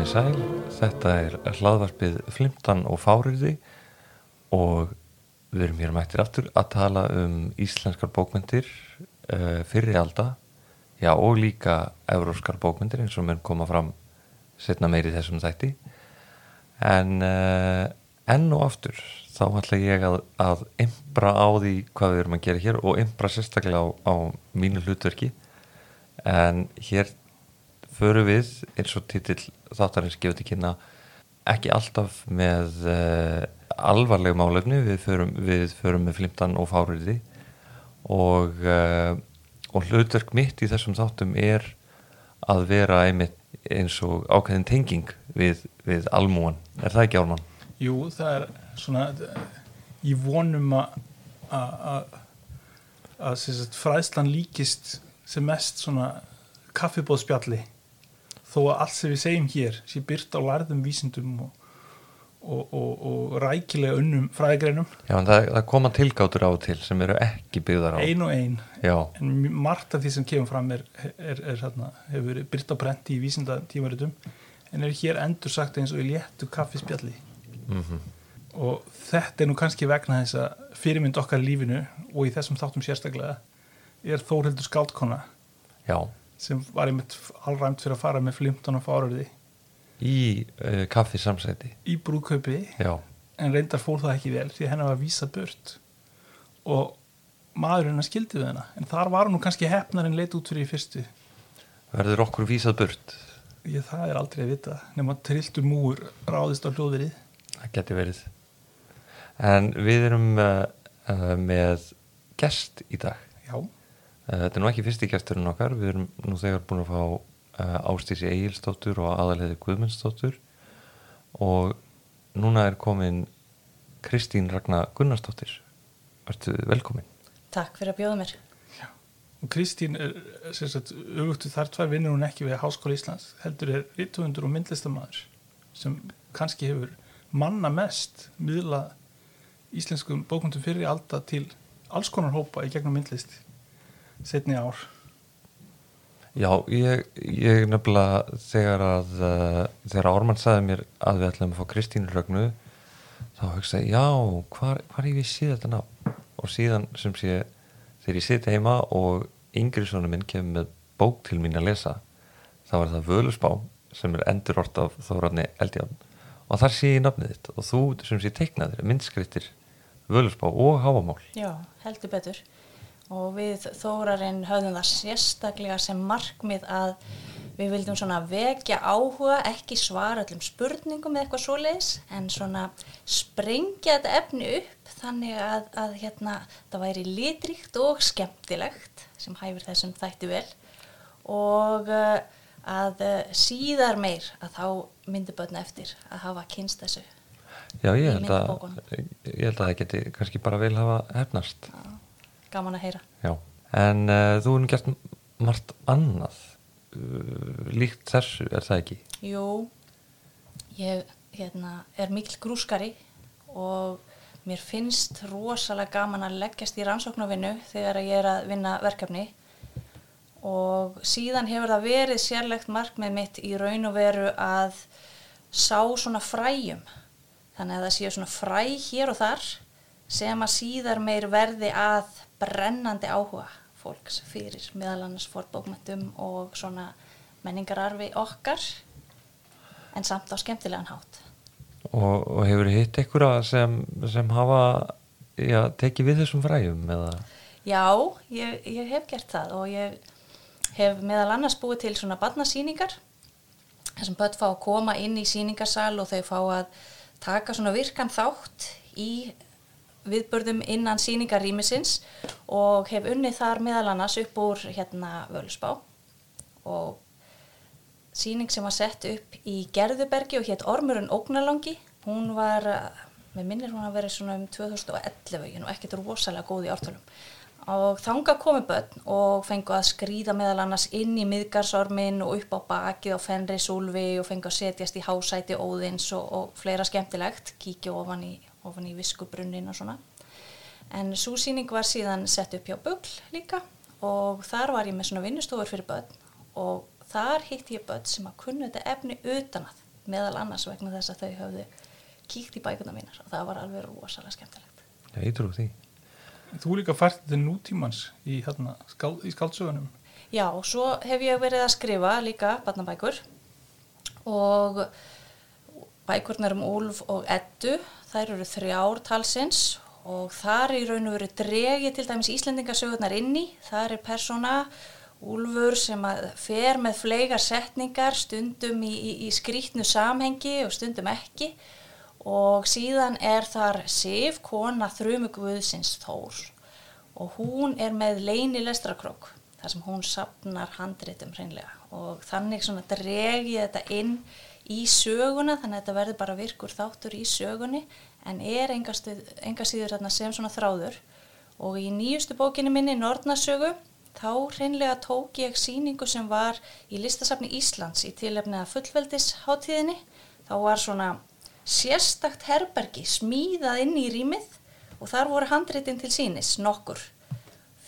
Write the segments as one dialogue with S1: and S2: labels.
S1: Komið í sæl, þetta er hlaðvarpið Flimtan og Fáriði og við erum hér mættir aftur að tala um íslenskar bókmyndir uh, fyrir alda, já og líka euróskar bókmyndir eins og mér koma fram setna meiri þessum þætti. En uh, enn og aftur þá ætla ég að, að ymbra á því hvað við erum að gera hér og ymbra sérstaklega á, á mínu hlutverki. En hér förum við eins og titill þáttarins gefur til kynna ekki alltaf með uh, alvarleg málefni. Við förum, við förum með flimtan og fáriði og, uh, og hlutverk mitt í þessum þáttum er að vera einmitt eins og ákveðin tenging við, við almúan, er það ekki álmann?
S2: Jú, það er svona í vonum að að fræðslan líkist sem mest svona kaffibóðspjalli þó að allt sem við segjum hér sé byrt á lærðum vísindum og, og, og, og rækilega unnum fræðigreinum.
S1: Já, en það, það koma tilgátur á til sem eru ekki byggðar á.
S2: Ein og ein,
S1: Já.
S2: en margt af því sem kemur fram er, er, er hérna, hefur verið byrt á brenti í vísindatímaritum en er hér endur sagt eins og í léttu kaffispjalli.
S1: Mm -hmm.
S2: og þetta er nú kannski vegna þess að fyrirmynd okkar lífinu og í þessum þáttum sérstaklega er Þórhildur Skaldkona
S1: Já
S2: sem var einmitt allræmt fyrir að fara með flimtan og fáröði
S1: í uh, kaffisamsæti
S2: í brúðkaupi.
S1: Já.
S2: en reyndar fór það ekki vel því hennar var vísa burt. Og maðurinn að skildi við hennar en þar var hún kannski hefnar en leitt út fyrir í fyrstu.
S1: Verður okkur vísað burt?
S2: Ég, það er aldrei að vita. Nema trilltur múur ráðist á hljóðverið.
S1: Það geti verið. En við erum uh, uh, með gest í dag.
S2: Já.
S1: Eh, þetta er nú ekki fyrsti gæsturinn okkar, við erum nú þegar búin að fá uh, Ástísi Egilstóttur og aðalheði Guðmundstóttur og núna er komin Kristín Ragnar Gunnarstóttir. Værtu velkomin.
S3: Takk fyrir að bjóða mér.
S2: Já. Og Kristín er sérstaklega auðvitað þar tvær vinnur hún ekki við Háskóla Íslands, heldur er rittuðundur og myndlistamæður sem kannski hefur manna mest miðla íslenskum bókundum fyrir alltaf til alls konar hópa í gegnum myndlisti setni ár.
S1: Já, ég, ég nefnilega þegar að uh, þegar Ármann sagði mér að við ætlum að fá Kristínu Rögnu þá hugsaði já, hvar, hvar ég við síða þetta ná og síðan sem sé þegar ég siti heima og yngri svona minn kemur með bók til mín að lesa þá er það Völusbá sem er endur orð af þóraðni Eldján og þar sé ég nafnið þitt og þú sem sé teiknaður myndskrittir Völusbá og Háamál
S3: Já, heldur betur og við þórarinn höfðum það sérstaklega sem markmið að við vildum svona vekja áhuga, ekki svara öllum spurningum eða eitthvað svoleiðis en svona sprengja þetta efni upp þannig að, að hérna, það væri litríkt og skemmtilegt sem hæfur þessum þætti vel. Og uh, að uh, síðar meir að þá myndi börna eftir að hafa kynst þessu
S1: Já, ég held, að, ég held að það geti kannski bara vel hafa hefnast
S3: Já gaman að heyra.
S1: Já, en uh, þú hefum gert margt annað. Uh, líkt þessu, er það ekki?
S3: Jú, ég hérna, er mikil grúskari og mér finnst rosalega gaman að leggjast í rannsóknarvinnu þegar ég er að vinna verkefni. Og síðan hefur það verið sérlegt markmið mitt í raun og veru að sá svona fræjum. Þannig að það séu svona fræ hér og þar sem að síðar meir verði að brennandi áhuga fólks fyrir meðal annars fórbókmættum og svona menningararfi okkar en samt á skemmtilegan hátt
S1: Og, og hefur hitt einhverja sem, sem hafa já, tekið við þessum fræjum eða?
S3: Já, ég, ég hef gert það og ég hef meðal annars búið til svona barnasýningar þessum börn fá að koma inn í sýningarsal og þau fá að taka svona virkan þátt í viðbörðum innan síningarrýmisins og hef unnið þar meðal annars upp úr hérna Völusbá og síning sem var sett upp í Gerðubergi og hétt Ormurinn Ógnalangi. Hún var, með minnir hún að vera svona um 2011 og ekkert rosalega góð í ártalum og þanga komi börn og fengu að skrýða meðal annars inn í miðgarsormin og upp á bakið á Fenri Súlvi og fengu að setjast í hásæti óðins og, og fleira skemmtilegt, kíkja ofan í ofan í viskubrunnin og svona en svo síning var síðan sett upp hjá Bögl líka og þar var ég með svona vinnustofur fyrir börn og þar hitti ég börn sem að kunnu þetta efni utan að meðal annars vegna þess að þau höfðu kíkt í bækuna mínar og það var alveg rosalega skemmtilegt
S1: Já, ég trú því.
S2: Þú líka fært þetta nútímans í, hérna, skál, í skáldsögunum.
S3: Já, og svo hef ég verið að skrifa líka barnabækur og bækurnar um Úlf og Eddu, þær eru þrjár talsins og þar í raun og veru dregi til dæmis Íslendingasögurnar inni, þar er persóna Úlfur sem fer með fleigar setningar stundum í, í, í skrítnu samhengi og stundum ekki. Og síðan er þar Sif, kona þrjumugvöðsins Þór. Og hún er með leini lestrakrók þar sem hún sapnar handritum hreinlega. Og þannig svona dregi þetta inn í söguna þannig að þetta verður bara virkur þáttur í sögunni en er enga, stuð, enga síður sem svona þráður. Og í nýjustu bókinni minni Nortnasögu þá hreinlega tók ég síningu sem var í listasafni Íslands í tilefni að fullveldisháttíðinni þá var svona sérstakt herbergi smíðað inn í rýmið og þar voru handritin til sínis nokkur.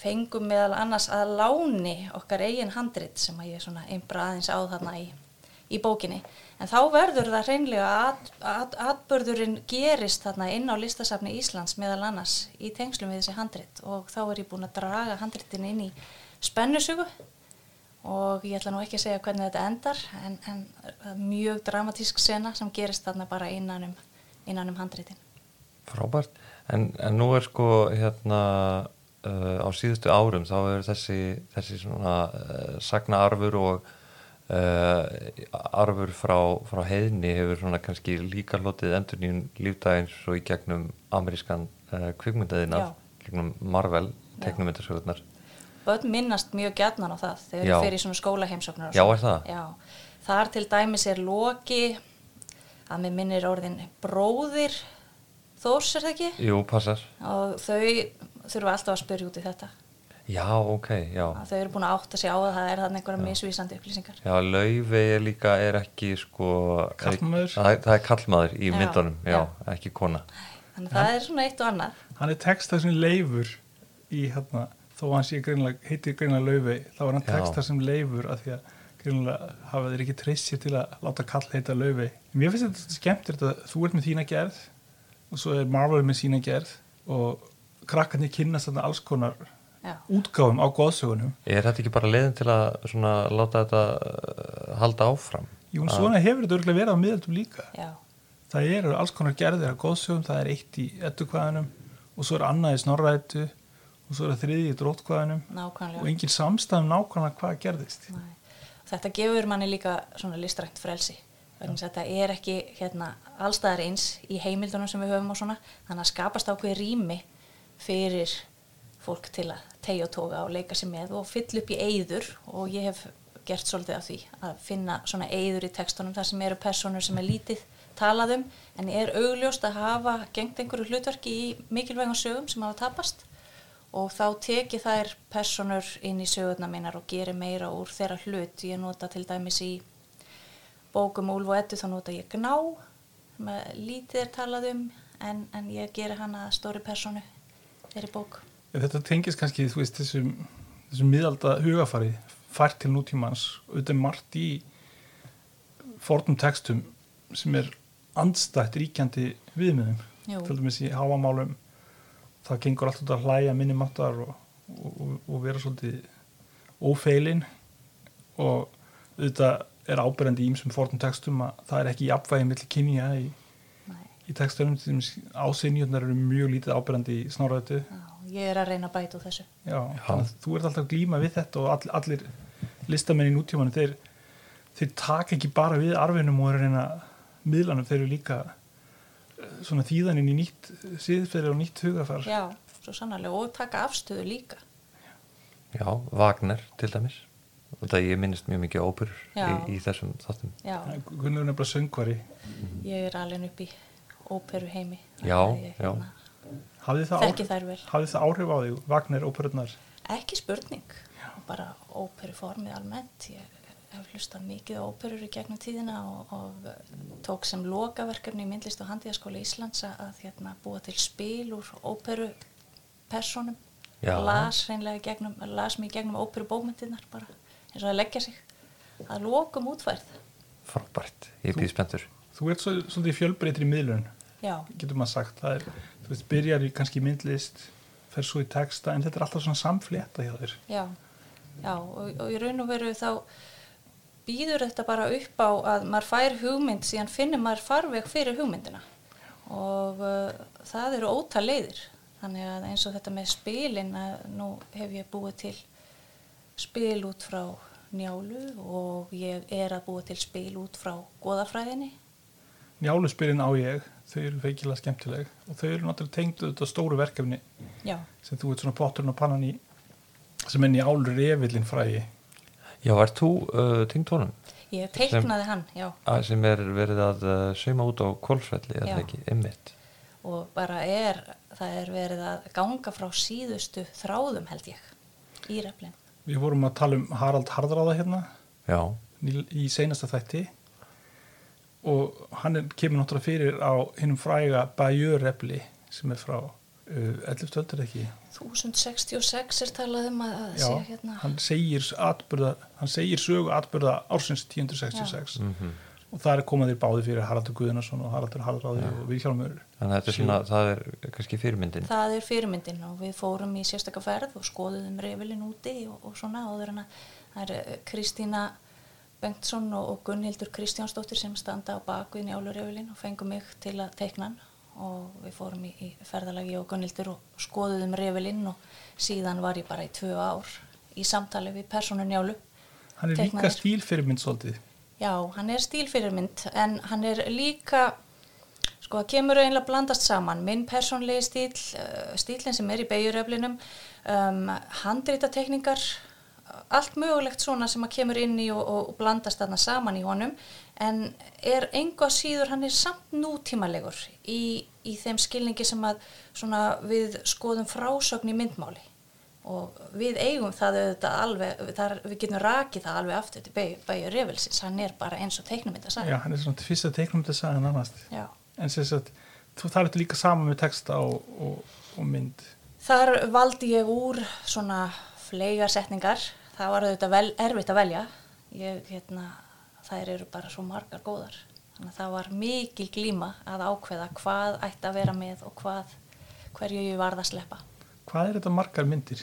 S3: Fengum meðal annars að láni okkar eigin handrit sem að ég svona einbra aðeins á þarna í, í bókinni. En þá verður það hreinlega að, að, atbörðurinn gerist þarna inn á listasafni Íslands meðal annars í tengslum við þessi handrit. Og þá er ég búin að draga handritin inn í spennusugu. Og ég ætla nú ekki að segja hvernig þetta endar en, en mjög dramatísk sena sem gerist þarna bara innan um, innan um handritin.
S1: Frábært. En, en nú er sko hérna uh, á síðustu árum þá er þessi, þessi svona uh, sagnaarfur og arfur frá, frá heiðni hefur svona kannski líka hlotið endur nýjum lífdægins og í gegnum amerískan uh, kvikmyndaðina, gegnum Marvel teknumyndasögurnar.
S3: börn minnast mjög gætnan á það þegar þeir fyrir svona skólaheimsóknar
S1: Já, er það?
S3: Já, þar til dæmis er Loki að mér minnir orðin bróðir Þórs er það ekki?
S1: Jú, passar.
S3: og þau þurfa alltaf að spyrja út í þetta
S1: Já, ok, já.
S3: að þau eru búin að átta sig á að það er þannig einhverja misvísandi upplýsingar
S1: Já, Laufey er líka, er ekki sko...
S2: Karlmaður?
S1: Það, það er kallmaður í
S3: Já,
S1: myndunum, já,
S3: já.
S1: ekki kona.
S3: þannig að það er svona eitt og annað
S2: Hann er textað sem leifur í hérna, þó hann sé greinlega, heitir greinlega laufey, þá er hann textað sem leifur af því að greinlega hafa þeir ekki treyst sér til að láta kall heita laufey. Mér finnst þetta skemmtilegt að þú ert með þína gerð og svo er Marvel með sína gerð og krakkarnir kynnast þarna alls konar útgáfum á góðsögunum.
S1: Er þetta ekki bara leiðin til að svona láta þetta uh, halda áfram?
S2: Jú, en svona hefur þetta örgulega verið á miðaldum líka.
S3: já,
S2: Það eru alls konar gerðir á góðsögum, það er eitt í ettukvæðanum og svo er annað í snorrætu og svo er það þriði í drótkvæðanum og engin samstæðum nákvæmlega hvað gerðist.
S3: Nei. Þetta gefur manni líka svona listrænt frelsi þetta er ekki hérna, allstæðar eins í heimildunum sem við höfum og svona þannig að skapast ákveð rými fyrir fólk til að tegja og toga og leika sér með og fylla upp í eyður og ég hef gert svolítið af því að finna svona eyður í textunum þar sem eru personur sem er lítið talað um en er augljóst að hafa gengt einhverju hlutverki í mikilvægum sögum sem hafa tapast og þá teki þær personur inn í sögurnar mínar og geri meira úr þeirra hlut. Ég nota til dæmis í bókum Úlf og Eddu þá nota ég gná, með lítið er talað um en, en ég geri hana stóri personu þeirri bók.
S2: En Þetta tengist kannski þú veist, þessum, þessum miðalda hugafari fært til nútímans auðvitað margt í fornum textum sem er andstætt ríkjandi viðmiðum. Til dæmis í háamálum það gengur alltaf út að hlæja minnumáttar og, og, og, og vera svolítið ófeilin. Og auðvitað er ábyrjandi í ýmsum fornum textum að það er ekki jafnvægi milli kynja í, í textunum. Ásynjurnar eru mjög lítið ábyrjandi í snorrætu
S3: já, ég er að reyna að bæta úr þessu.
S2: Já, að þú ert alltaf að glíma við þetta og all, allir listamenn í nútímanu þeir, þeir taka ekki bara við arfinum og eru að reyna miðlanum, þeir eru líka eh, svona þýðaninn í nýtt síðferði og nýtt hugafar
S3: Já, svo sannarlega og taka afstöðu líka.
S1: Já, Wagner til dæmis. Og það ég minnist mjög mikið óperur
S3: Já.
S1: í, í þessum þáttum.
S3: Já,
S2: Gunnar er nefnilega söngvari
S3: ég er alveg upp í óperu heimi.
S1: Já, já.
S2: Hafði það,
S3: Þekki þær vel.
S2: hafði það áhrif á þig, Wagner, óperurnar
S3: Ekki spurning, bara óperuformið almennt. Ég hef hlustað mikið á óperur í gegnum tíðina og, og tók sem lokaverkefni í myndlist og handíðaskóla Íslands að, að hérna, búa til spil úr óperupersonum.
S1: Já.
S3: Las hreinlega í gegnum, las mig í gegnum óperubókmyndirnar bara eins og að leggja sig. að lokum útfærð
S1: frábært, ég býð spenntur
S2: Þú ert svo, svolítið fjölbreytir í miðlun,
S3: já,
S2: getur maður sagt. Það er, veist, byrjar í kannski myndlist, fer svo í texta, en þetta er alltaf svona samflétta hjá þér.
S3: já, já og, og í raun og veru þá býður þetta bara upp á að maður fær hugmynd síðan finnir maður farveg fyrir hugmyndina. Og uh, það eru ótal leiðir. Þannig að eins og þetta með spilin að nú hef ég búið til spil út frá njálu og ég er að búið til spil út frá goðafræðinni
S2: Njáluspyrinn á ég, þau eru feikilega skemmtileg og þau eru náttúrulega tengdu þetta stóru verkefni
S3: já,
S2: sem þú ert svona potturinn og pannan í sem er njálur revillin frægi.
S1: Já, ert þú uh, tengd honum?
S3: Ég teiknaði hann, já.
S1: að sem er verið að uh, sauma út á kólsvelli, er það ekki, ymmit
S3: og bara er, það er verið að ganga frá síðustu þráðum held ég í reflin.
S2: Við vorum að tala um Harald Harðráða hérna.
S1: Já,
S2: í, í seinasta þætti og hann er, kemur náttúrulega fyrir á hinnum fræga Bajör-repli sem er frá uh, 11. öldur ekki?
S3: 1066 er talað um að,
S2: Já,
S3: sé hérna
S2: hann segir, atburða, hann segir sögu atbyrða ársins 1066
S1: mm
S2: og það er komað þér báði fyrir Haraldur Guðnason og Haraldur og
S1: þannig að þetta er svona, það er kannski fyrirmyndin.
S3: Það er fyrirmyndin og við fórum í sérstaka ferð og skoðuðum refilin úti og, og svona áður en að það er eh, Kristína Bengtsson og, Gunnhildur Kristjánsdóttir sem standa á bakvið njálurefilin og fengum mig til að teikna hann. Og við fórum í, í ferðalagi og Gunnhildur og skoðuðum refilin og síðan var ég bara í tvö ár í samtali við persónu njálu.
S2: Hann er líka stílfyrirmynd svolítið.
S3: Já, hann er stílfyrirmynd en hann er líka sko það kemur eiginlega blandast saman. Minn persónlegi stíl uh, stílinn sem er í beigjuröflinum um, handritatekningar allt mögulegt svona sem að kemur inn í og, og, og blandast þarna saman í honum en er enga síður hann er samt nútímalegur í, í þeim skilningi sem að svona við skoðum frásögn í myndmáli. Og við eigum það auðvitað alveg, þar, við getum rakið það alveg aftur til Bæju Revilsins, hann er bara eins og teiknumynda
S2: Já, hann er svona fyrsta teiknum þetta sagði nánast.
S3: Já.
S2: en sem sagt, þú þarf líka saman með texta og, og, og mynd.
S3: Þar valdi ég úr svona fleigarsetningar, það var auðvitað vel, erfitt að velja, ég, hérna, þær eru bara svo margar góðar, þannig að það var mikil glíma að ákveða hvað ætti að vera með og hvað, hverju ég varð að sleppa.
S2: Hvað er þetta margar myndir?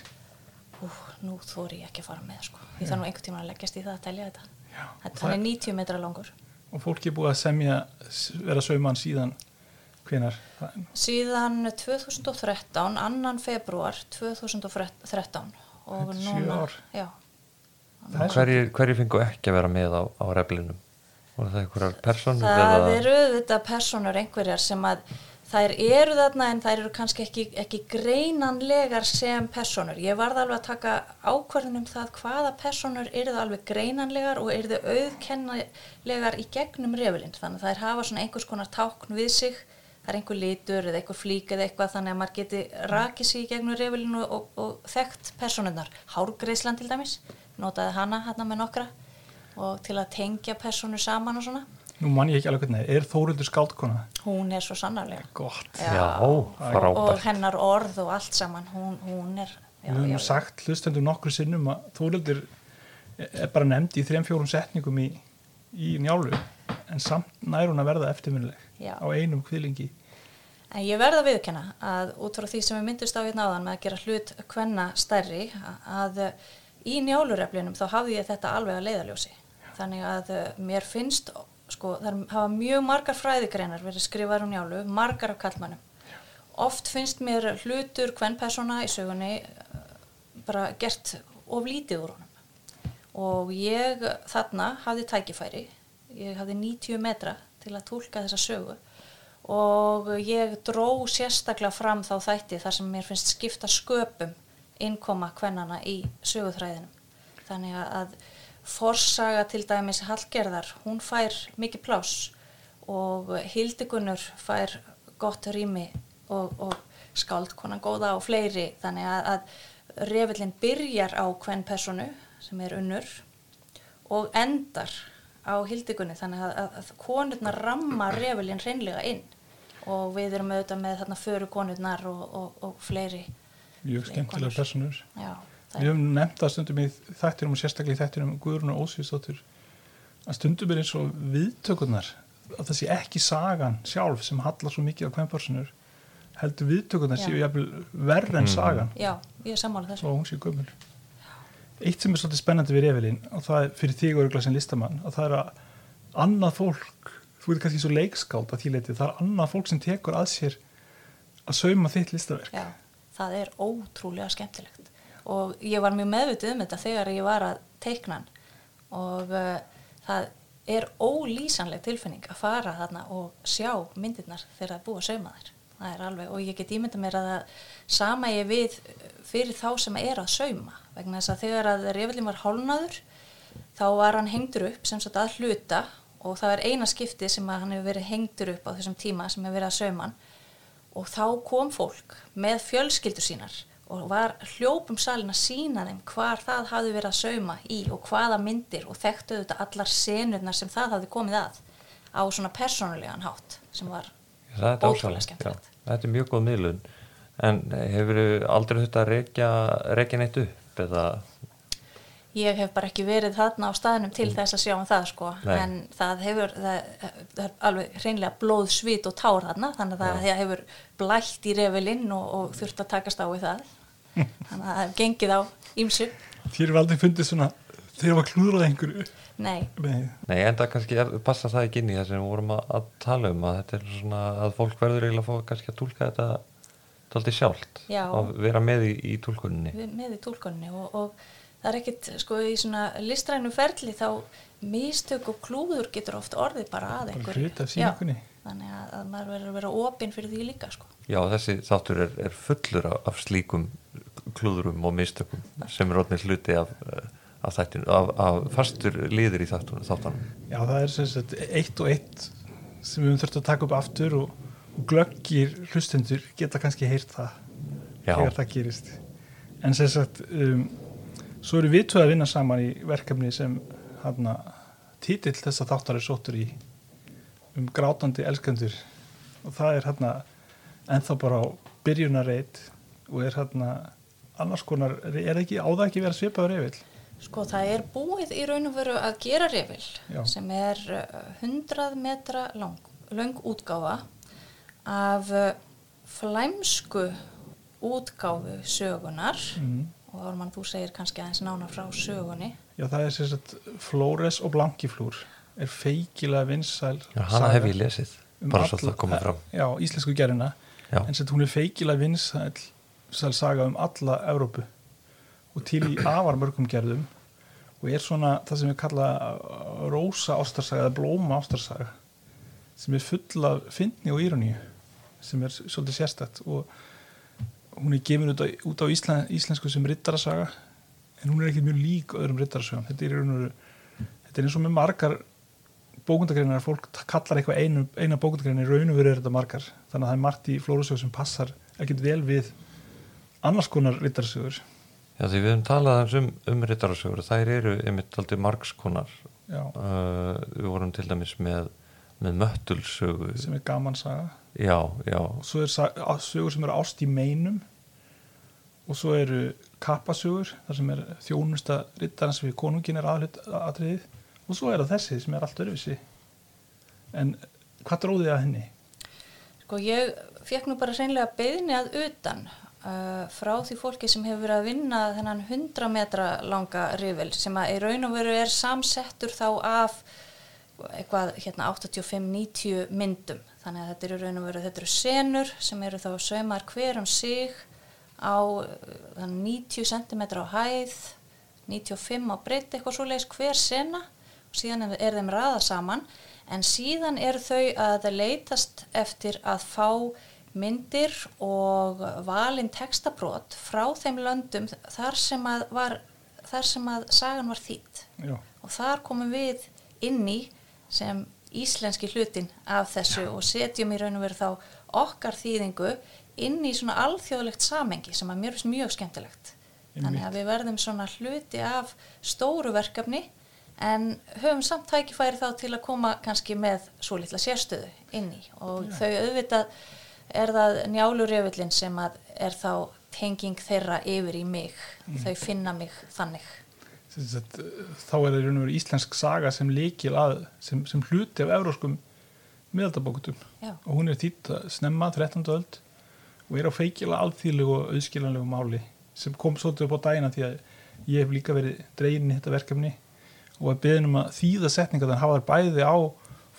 S3: Ú, nú þóri ég ekki að fara með, sko. Ég þarf nú einhvern tíma að leggjast í það að telja þetta.
S2: Já,
S3: Þetta
S2: það
S3: er
S2: er-
S3: 90 metra langur.
S2: Og fólki er búið að semja vera sauman síðan hvenar
S3: Síðan 2013, annan februar 2013 og
S2: Þetta
S3: núna, já,
S2: er
S1: hverjir, hverjir fengu ekki að vera með á, á reflinum voru það einhverjar personur
S3: það
S1: eða
S3: eru auðvitað personur einhverjar sem að þær eru þarna en þær eru kannski ekki, ekki greinanlegar sem personur. Ég varð alveg að taka ákvörðun um það hvaða personur eru það alveg greinanlegar og eru þau auðkennilegar í gegnum refilinn. Þannig að þær hafa svona einhvers konar tákn við sig, það er einhver litur eða einhver flík eða eitthvað þannig að maður geti rakið sig í gegnum refilinn og, og, og þekkt personurnar. Hárgreislan til dæmis, notaði hana hérna með nokkra og til að tengja personur saman og svona.
S2: Nú man ég ekki alveg hvernig, er Þórildur skáldkona?
S3: Hún er svo sannarlega.
S2: Gott.
S1: já,
S3: og
S1: frábært
S3: hennar orð og allt saman, hún, hún er... Já,
S2: Við höfum
S3: já,
S2: sagt hlustendum nokkru sinnum að Þórildur er bara nefnd í þrejum fjórum setningum í, í njálu en samt nær hún að verða eftirminnileg
S3: Já.
S2: á einum kvilingi.
S3: En ég verða að viðkenna að út frá því sem við myndust á hérna áðan með að gera hlut kvenna stærri að í njálureflinum þá hafði ég þetta alveg að leiðaljósi. Þannig að eh, mér finnst, sko, það er- hafa mjög margar fræðigreinar verið skrifaður um njálu, margar af kallmannum. Oft finnst mér hlutur kvennpersona í sögunni eh, bara gert of lítið úr honum. Og ég þarna hafði tækifæri, ég hafði 90 metra til að tólka þessa sögu og ég dró sérstaklega fram þá þætti þar sem mér finnst skipta sköpum innkoma kvennana í söguþræðinum. Þannig að- forsaga til dæmis Hallgerðar, hún fær mikið pláss og Hildigunnur fær gott rými og, og skáldkonan góða og fleiri þannig að, að refillin byrjar á hvern personu sem er unnur og endar á hildigunni þannig að, að, að konurnar ramma refilin hreinlega inn. Og við erum auðvitað með þarna föru konurnar og, og, og fleiri
S2: Mjög skemmtilega personur.
S3: já,
S2: Við höfum nefnt það stundum í þættinum og sérstaklega í þættinum Guðrún og Ósvíðsdóttur að stundum er eins og viðtökurnar að það sé ekki sagan sjálf sem hallar svo mikið á kvennpersonur heldur viðtökurnar séu jafnvel verð en
S1: Mm.
S2: sagan.
S3: Já, ég er sammála þessu.
S2: Og hún sé gömul eitt sem er svolítið spennandi við Evelyn og það er fyrir þig og örgulega sem listamann að það er að annað fólk þú veit kannski svo leikskáld að því leiti það er annað fólk sem tekur að sér að sauma þitt listaverk.
S3: Já, það er ótrúlega skemmtilegt. Og ég var mjög meðvitið um þetta þegar ég var að teikna og uh, það er ólýsanleg tilfinning að fara þarna og sjá myndirnar þegar það er búið að sauma þær. Það er alveg, og ég get ímynda mér að það sama ég við fyrir þá sem er að sauma vegna þess að þegar að reyfellin var hálnaður þá var hann hengdur upp sem sagt að hluta og það er eina skipti sem að hann hefur verið hengdur upp á þessum tíma sem hefur verið að hann. Og þá kom fólk með fjölskyldur sínar og var hljópum salin að sína þeim hvar það hafði verið að sauma í og hvaða myndir og þekktu þetta allar senurnar sem það hafði komið að á svona persónulegan hátt sem var Ótrúlega skemmtilegt.
S1: Þetta er mjög góð miðlun. En hefur aldrei þetta að rekja, rekja neitt upp eða?
S3: Ég hef bara ekki verið þarna á staðnum til þess að sjá um það sko.
S1: Nei.
S3: en það hefur það, það er alveg hreinlega blóð, svít og tár þarna þannig að það
S1: Já.
S3: hefur blætt í refilinn og, og þurft að takast á við það. Þannig að það hef gengið á ímsu
S2: þér hefur aldrei fundið svona þegar var klúðrað einhverju?
S3: Nei,
S2: Nei,
S1: Nei, en það kannski er, passa það ekki inn í það sem við vorum að, að tala um að þetta er svona að fólk verður eiginlega að fá kannski að túlka þetta tóldi sjálft
S3: Já.
S1: að vera með í, í túlkuninni.
S3: Við, með í túlkunni og, og það er ekkit sko í svona listrænu ferli þá mistök og klúður getur oft orðið bara að einhverju. þannig að, að maður verður að vera opinn fyrir því líka sko.
S1: Já, þessi þáttur er, er fullur af, af slíkum klúðurum og mistökum sem er orðin hluti af, eh, af þættinu, af, af fastur liður í þáttunum,
S2: já það er sem sagt eitt og eitt sem við höfum þurft að taka upp aftur og glöggir hlustendur geta kannski heyrt það
S1: Já.
S2: þegar það gerist en sem sagt um, svo eru við tvö að vinna saman í verkefni sem hann títill þess að þáttar er sóttur í um grátandi elskendur og það er hann ennþá bara á byrjunarreit og er hann annars konar, er ekki á það ekki verið að svipaður yfir
S3: Sko það er búið í raun og veru að gera
S2: Já.
S3: sem er uh, 100 metra lang, lang útgáfa af uh, flæmsku útgáfu sögunar
S2: mm.
S3: og Ármann þú segir kannski aðeins nánar frá sögunni.
S2: Já, það er sagt Flóres og Blankiflúr er feikilega vinsæl
S1: Já, hana hef ég lesið,
S2: um
S1: bara svo það komið fram.
S2: Já, íslensku gerina
S1: Já,
S2: en sagt, hún er feikilega vinsæl sæl saga um alla Evrópu. Og til í afar mörgum gerðum. Og er svona það sem við kalla uh, rósa ástarsaga eða blóma ástarsaga sem er full af fyndni og íroníu sem er svolítið sérstætt og hún er gefin út á, út á íslen, íslensku sem rittarasaga en hún er ekki mjög lík öðrum rittarasögum þetta þetta er eins og með margar bókundagreinar fólk kallar eitthvað einu, eina bókundagrein í raun og veru er þetta margar. Þannig að það er margt í flórasögu sem passar ekkert vel við annars konar rittarasögur
S1: Já því við höfum talað um, um rittarasögur, þær eru einmitt aldrei margskonar. Uh, við vorum til dæmis með, með möttulsögu.
S2: sem er gaman saga
S1: Já, já,
S2: og svo er sögur sem eru ást í meinum og svo eru kappasögur þar sem er þjónusta rittarans við konungin er aðriðið og svo er það þessi sem er allt öruvísi en hvað dróði að henni?
S3: Sko ég fekk nú bara hreinlega beðni að utan uh, frá því fólki sem hefur verið að vinna þennan 100 metra langa rifil sem að í raun og veru er samsettur þá af eitthvað hérna 85-90 myndum. Þannig að þetta eru raun og veru, þetta eru senur sem eru þá saumar hver um sig á uh, þannig 90 cm á hæð 95 á breytt eitthvað svoleiðis hver sena. Og síðan er, þeim raða saman. En síðan eru þau að leitast eftir að fá myndir og valin textabrót frá þeim löndum þar sem að, var, þar sem að sagan var þýtt
S2: Já,
S3: og þar komum við inn í sem íslenski hlutin af þessu og setjum í raun og veru þá okkar þýðingu inn í svona alþjóðlegt samengi sem að mér finnst mjög skemmtilegt. Þannig að við verðum svona hluti af stóru verkefni en höfum samt tækifæri þá til að koma kannski með svo litla sérstöðu inn í. Og þau auðvitað er það njálurjöfullin sem að er þá tenging þeirra yfir í mig. Þau finna mig þannig
S2: þá er það í raun og veru íslensk saga sem leikil að sem, sem hluti af euróskum miðaldabókutum og hún er þýtt að snemma 13. öld og er á feikila alþýðlegu og auðskilanlegu máli sem kom svolítið upp á dagina því að ég hef líka verið dregin í þetta verkefni og að beðin um að þýða setninga þannig hafa þær bæði á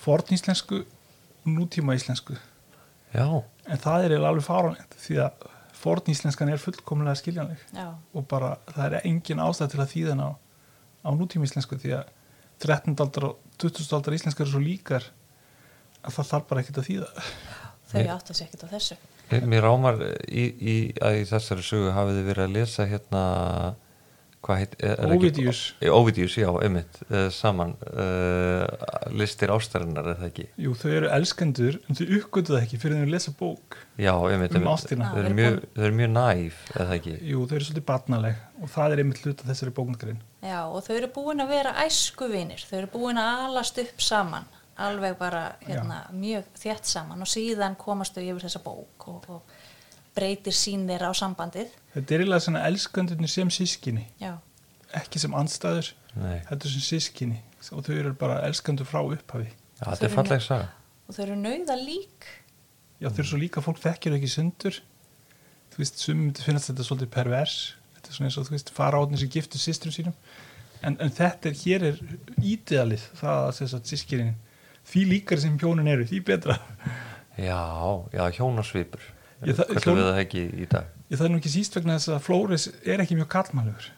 S2: forníslensku og nútíma íslensku
S1: já,
S2: en það er alveg fáránlegt því að forníslenskan er fullkomlega skiljanleg
S3: já,
S2: og bara það er engin ástæð til að þýða hann á, á nútíma íslensku því að 13. aldar og 20. aldar íslenskar eru svo líkar að það þarf bara ekkert að þýða
S3: þau
S1: Ég-
S3: áttu sér ekkert á þessu.
S1: mér rámar í, í, að í þessari sögu hafið þið verið að lesa hérna heit er, er ekki-
S2: Ovidius.
S1: Eh, Ovidius, já, einmitt, uh, saman uh, listir ástarinnar er það ekki?
S2: Jú, þau eru elskendur en þau uppgötu það ekki fyrir þau að lesa bók
S1: já, einmitt,
S2: Um ástina.
S1: þau
S3: Já,
S1: eru mjög, þau eru mjög næf er það ekki?
S2: Jú, þau eru svolítið barnaleg og það er einmitt hluta þessari bóknargrein
S3: Já, og þau eru búin að vera æskuvinir, þau eru búin að alast upp saman, alveg bara hérna, mjög þétt saman og síðan komast þau yfir þessa bók og, og breytir sín þeirra á sambandið.
S2: Þetta er eiginlega svona elskendurni sem sískinni
S3: Já,
S2: ekki sem andstæður,
S1: Nei.
S2: þetta er sem sískinni og þau eru bara elskendur frá upphafi.
S1: Já, þetta er falleg saga.
S3: Og þau eru nauða lík.
S2: Já, þau eru svo líka fólk þekkir ekki sundur. Þú veist, sumum finnast þetta svolítið pervers. Þetta er svona eins og þú veist, fara átni sem giftur systrum sínum. En, en þetta er, hér er ídealið það að þess að sískinin því líkar sem hjónin eru, því betra.
S1: Já, já, hjónasvipur
S2: Hjón-
S1: við það ekki í dag?
S2: Ég það er nú ekki síst vegna þess að Flóris er ekki mjög kallmannlegur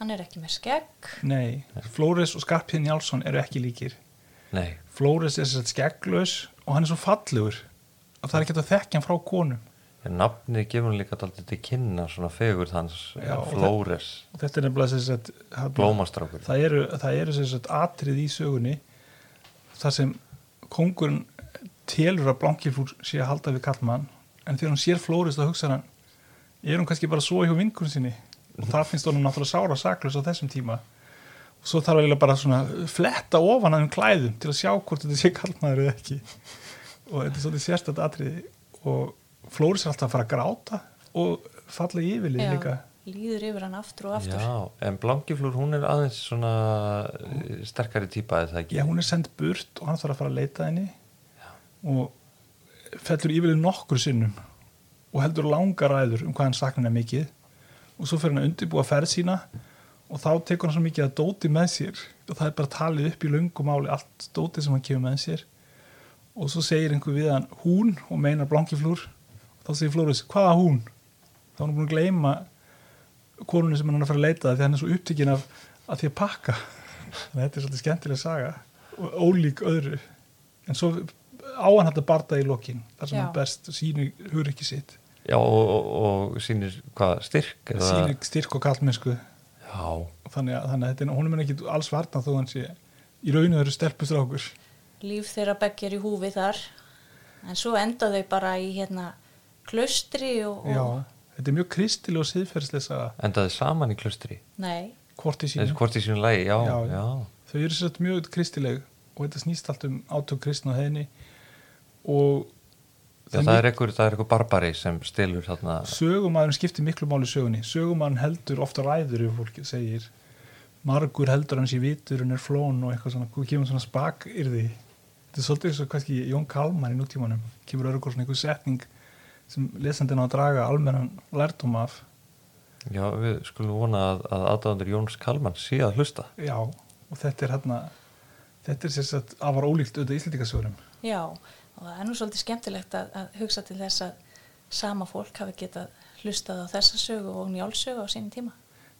S3: Hann er ekki með skegg.
S2: Nei, Flóris og Skarpíðin Jálsson eru ekki líkir.
S1: Nei,
S2: Flóris er sér skegglaus og hann er svo fallegur að það er ekki að þekkja hann frá konum.
S1: En nafnið gefur hann líka daldið til kynna svona fegur hans
S2: Já, og
S1: Flóres,
S2: og þetta er nefnilega sem sagt, hann-
S1: blómastrákur.
S2: það eru, það eru sem sagt atrið í sögunni þar sem kongurinn telur að blankifúr sé að halda við kallmann en þegar hann sér Flóris þá hugsa hann er hún kannski bara svo hjá vinkunum sinni? Og það finnst honum náttúrulega sára saklaus á þessum tíma. Og svo þarf eiginlega bara svona fletta ofan að um klæðum til að sjá hvort þetta sé kallmaður eða ekki. Og þetta er svolítið sérstætt atriði. Og Flóris er alltaf að fara að gráta og falla í yfirlið
S3: Já,
S2: líka.
S3: líður yfir hann aftur og aftur.
S1: já, en Blankiflúr hún er aðeins svona eh, sterkari típa eða það ekki?
S2: Já, hún er sendt burt og hann þarf að fara að leita henni. Og fellur yfirlega nokkur sinnum og heldur langar ræður um hvað hann saknar mikið. Og svo fyrir hann að undirbúa ferð sína og þá tekur hann svo mikið að dóti með sér. Og það er bara talið upp í löngum máli allt dóti sem hann kemur með sér. Og svo segir einhver við hann hún? og meinar blankiflúr og þá segir Flóris, hvaða hún? þá er hann búin að gleyma konunni sem hann er að fara að leita því hann er svo upptikinn af að því að pakka. Þannig að þetta er svolítið skemmtileg saga og ólík öðru. En svo á hann hægt að barda í lokin þar sem
S3: Já.
S2: hann best sýnir hugur ekki sitt.
S1: Já, og, og, og sýnir hvað, styrk eða,
S2: sýnir styrk og kallmennsku
S1: já,
S2: þannig að, þannig að þetta hún er mér ekki alls varna þó hann sé í rauninu þeirra stelpustrákur
S3: Líf þeirra beggjur í húfi þar. En svo enda þau bara í hérna klaustri og,
S2: já,
S3: og
S2: þetta er mjög kristileg og siðferðslega saga.
S1: Endaði saman í klustri
S3: nei,
S2: hvort í sínu.
S1: Hvort í sínu lagi, já,
S2: Já,
S1: já,
S2: já. þau eru sér mjög kristileg og þetta snýst allt um átök kristna og heiðni og
S1: Já, það er einhver, það er einhver barbari sem stilur þarna,
S2: sögumæðurinn skiptir miklu máli í sögunni. Sögumæðurinn heldur ofta ræður yfir fólki segir. Margur heldur hans í vitur en er flón og eitthvað svona, hvað kemur svona spak yrði þetta er svolítið eins og kannski Jón Kalman í nútímanum. Kemur örgur svona einhver setning sem lesandinn á að draga almennan lærdóm af.
S1: Já, við skulum vona að, að aðdáðandur Jóns Kalman sé að hlusta.
S2: já, og þetta er hérna þetta er sérst að afar ólíkt auðvitað íslendingasögurum
S3: já, og það er nú svolítið skemmtilegt að, að hugsa til þess að sama fólk hafi getað hlustað á þessa sögu og njálsögu á sínum tíma.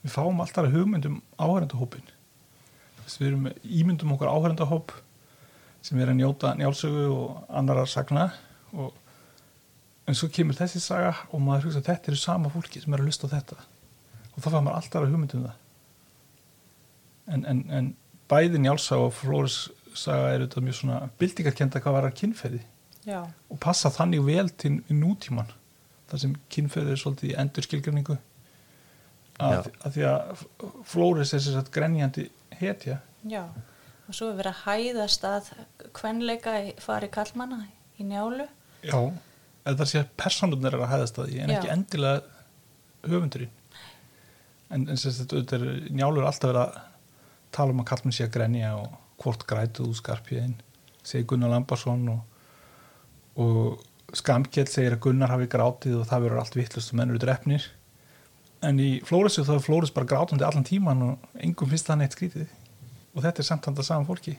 S2: við fáum alltaf hugmyndum áhærendahópin við erum ímyndum okkur áhærendahóp sem er að njóta njálsögu og annarar sagna. Og en svo kemur þessi saga og maður hugsa að þetta eru sama fólki sem er að hlusta á þetta. Og þá fær maður alltaf hugmyndum það. En, en, en bæði njálsaga og Flóris saga er þetta mjög svona byltingarkenda hvað var að kynferði.
S3: Já,
S2: og passa þannig vel til nútíman þar sem kynferði er svolítið í endurskilgrinningu að, að því að Flóris er sér að grenjandi hetja.
S3: Já, og svo er verið að hæðast að kvenleika í fari kallmanna í njálu.
S2: já, eða það sé að personurnir er að hæðast að því en
S3: Já.
S2: ekki endilega höfundurinn. En, en þetta auðvitað er njálur alltaf verið að tala um að kallmenn sé að grenja og hvort grætuð úr skarpiðin segir Gunnar Lambarsson og, og Skamkjell segir að Gunnar hafi grátið og það verður allt vittlust og menn eru drefnir en í Flórisu þá er Flóris bara grátandi allan tíman og engum finnst það neitt skrítið. Og þetta er samt hann það saman fólki